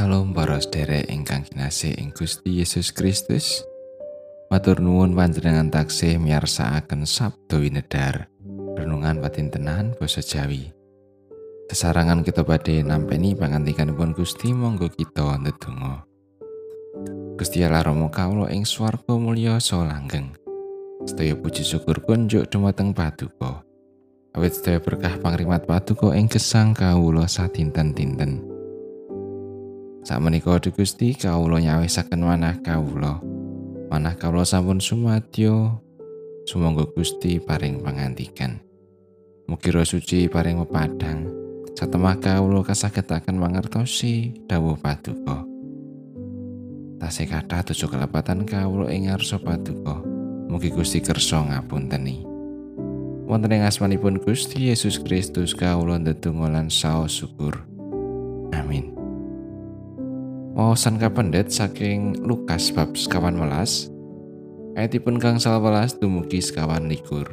Salam para sedherek ingkang kinasih ing Gusti Yesus Kristus. Matur nuwun panjenengan taksih miyarsakaken Sabda Winedar. Renungan patintenan basa Jawi. Sesarangan kita badhe nampeni pangantikanipun Gusti monggo kita ndedonga. Gusti Allah Rama kawula ing swarga mulya so langgeng. Sedaya puji syukur kunjuk dumateng Paduka. Awit sedaya berkah pangrimat Paduka ing gesang kawula satinten-tinten. Sakmenika di Gusti kawula nyawisaken manah kawula. Manah kawula sampun sumadyo. Sumangga Gusti paring pangantikan. Mugi roh suci paring pepadang. Satemah kawula kasagetaken mangertosi dawuh Paduka. Tasih kathah dosa kelepatan kawula ing ngarsa Paduka. Mugi Gusti kersa ngapunteni. Wonten ing asmanipun Gusti Yesus Kristus kawula ndedonga lan saos syukur. Amin. Wawasan kapendet saking Lukas bab sekawan welas. Ayatipun kang welas dumugi sekawan likur.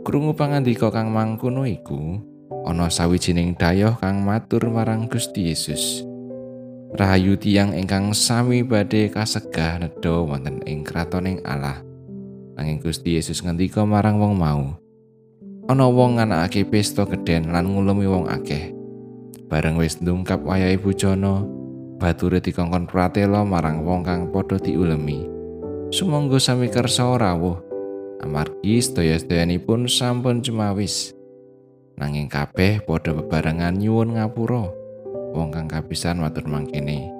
Krungu pangandika kang mangkono iku ana sawijining dayoh kang matur marang Gusti Yesus. Rahayu tiyang ingkang sami badhe kasegah nedha wonten ing kratoning Allah. Nanging Gusti Yesus ngendika marang wong mau ana wong nganakake pesta gedhen lan ngulumi wong akeh bareng wis ndungkap wayahe bujana bature dikongkon pratela marang wong kang padha diulemi. Sumangga sami kersa rawuh amargi sedaya-sedayanipun sampun cemawis. Nanging kabeh padha bebarengan nyuwun ngapura wong kang kapisan matur mangkene.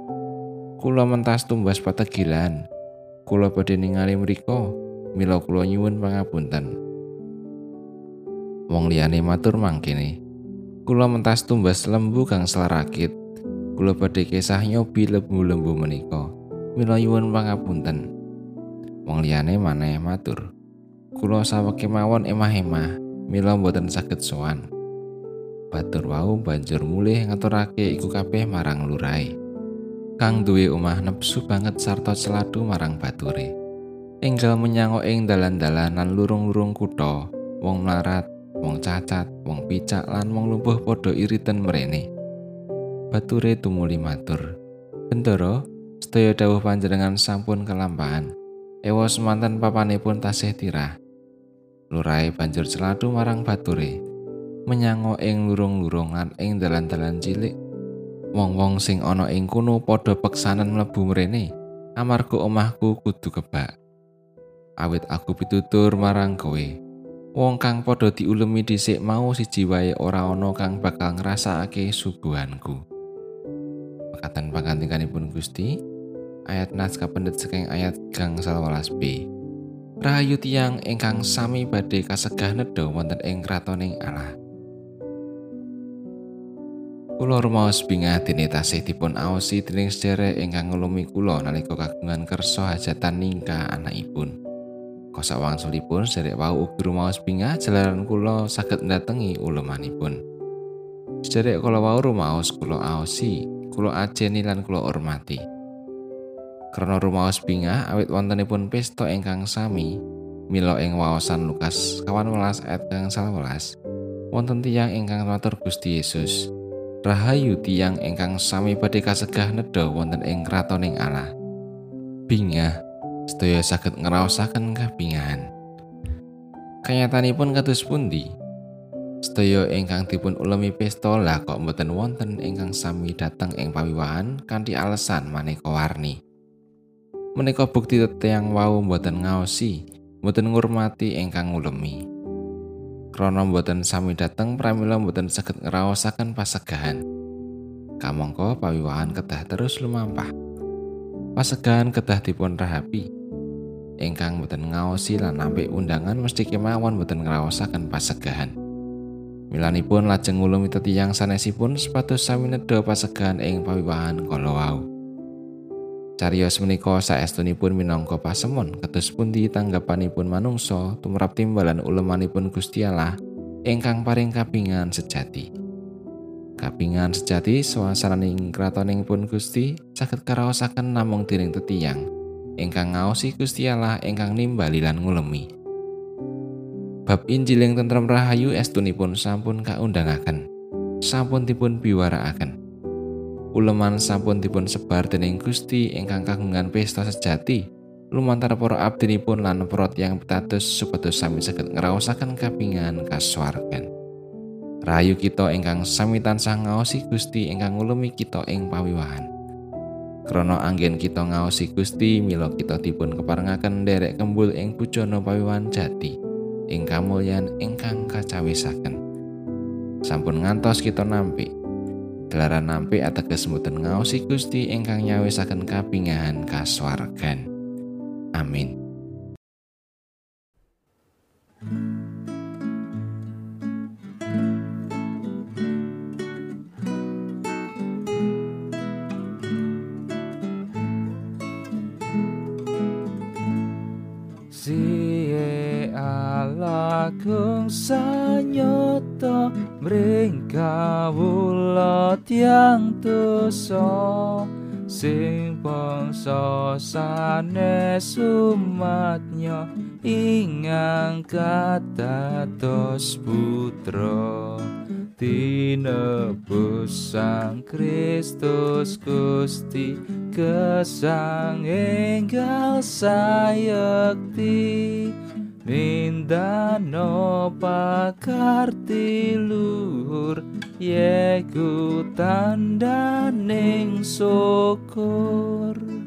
Kula mentas tumbas pategilan kula badhe ningali mriku mila kula nyuwun pangapunten. Wong liyane matur mangkene kula mentas tumbas lembu kang selarakit kula badhe kesah nyobi lembu-lembu menika. Mila nyuwun pangapunten. Wong liyane maneh matur. Kula saweke mawon emah-emah. Mila boten saged sowan. Batur wau banjur mulih ngaturake iku kabeh marang lurai. Kang duwe omah nepsu banget sarta celadu marang bature. Enggal menyang ing dalan-dalan lan lurung-lurung kutha wong mlarat wong cacat, wong picak lan wong lumpuh padha iritan mrene. Bature tumuli matur. Bendoro, sedaya dawuh panjenengan sampun kelampahan. Ewa semanten papanipun tasih tirah. Lurai banjur celadu marang bature. Menyango ing lurung-lurungan ing dalan-dalan cilik. Wong-wong sing ana ing kono padha peksanan mlebu mrene. Amarga omahku kudu kebak. Awit aku pitutur marang kowe. Wong kang padha diulemi dhisik mau siji wae ora ana kang bakal ngrasakake suguhanku. Pekatan pangantikanipun Gusti ayat naskah pendet saking ayat gang 11b. Rahayu tiang ingkang sami badhe kasegah nedha wonten ing kratoning Allah. Kula rumaos bingah dene tasih dipun aosi dening sedherek ingkang nglumi kula nalika kagungan kersa hajatan ningka anakipun. Kosak wangsulipun sederek wau ugi rumaos bingah jalaran kula saged ndatengi ulemanipun. Sederek kula wau rumaos kula aosi, kula ajeni lan kula hormati. Karena rumaos bingah awit wontenipun pesta ingkang sami, mila ing waosan Lukas kawan welas ayat kang welas, wonten tiyang ingkang matur Gusti Yesus. Rahayu tiyang ingkang sami badhe kasegah nedha wonten ing kratoning Allah. Bingah sedaya saged ngraosaken kabingahan. Kanyatanipun kados pundi? Sedaya ingkang dipun ulemi pesta lah kok mboten wonten ingkang sami dateng ing pawiwahan kanthi alasan maneka warni. Menika bukti teteyang wau mboten ngaosi, mboten ngurmati ingkang ulemi. Krana mboten sami dateng pramila mboten saged ngraosaken pasegahan. Kamangka pawiwahan kedah terus lumampah. Pasegahan kedah dipun rahapi. Ingkang boten ngaosi lan nampik undangan mesti kemawon boten ngraosaken pasegahan. Milanipun lajeng ngulumi tetiyang sanesipun sepatus sami nedha pasegahan ing pawiwahan kala wau. Cariyos menika saestunipun minangka pasemon kados pundi tanggapanipun manungsa tumrap timbalan ulemanipun Gusti Allah ingkang paring kapingan sejati. Kapingan sejati swasananing kratoning pun Gusti saged karaosaken namung dening tetiyang ingkang ngaosi Gusti Allah ingkang nimbali lan ngulemi. Bab Injil ing tentrem rahayu estunipun sampun kaundangaken. Sampun dipun biwarakaken. Uleman sampun dipun sebar dening Gusti ingkang kagungan pesta sejati. Lumantar para abdinipun lan para yang pitados supados sami saged ngraosaken kapingan kasuwargan. Rayu kita ingkang sami tansah ngaosi Gusti ingkang ngulumi kita ing pawiwahan. Krana anggen kita ngaosi Gusti, mila kita dipun keparengaken derek kembul ing pujana pawiwahan jati ing kamulyan ingkang kacawisaken. Sampun ngantos kita nampi Gelaran nampi ateges mboten ngaosi Gusti ingkang nyawisaken kapingahan kasuwargan. Amin. Siye ala kung sanyoto mring kawula tiang dosa. Sing bangsa sanes umatnya ingang katatos putra. Tinebus sang Kristus Gusti kesang enggal sayekti Nindano pakarti luhur Yeku tanda syukur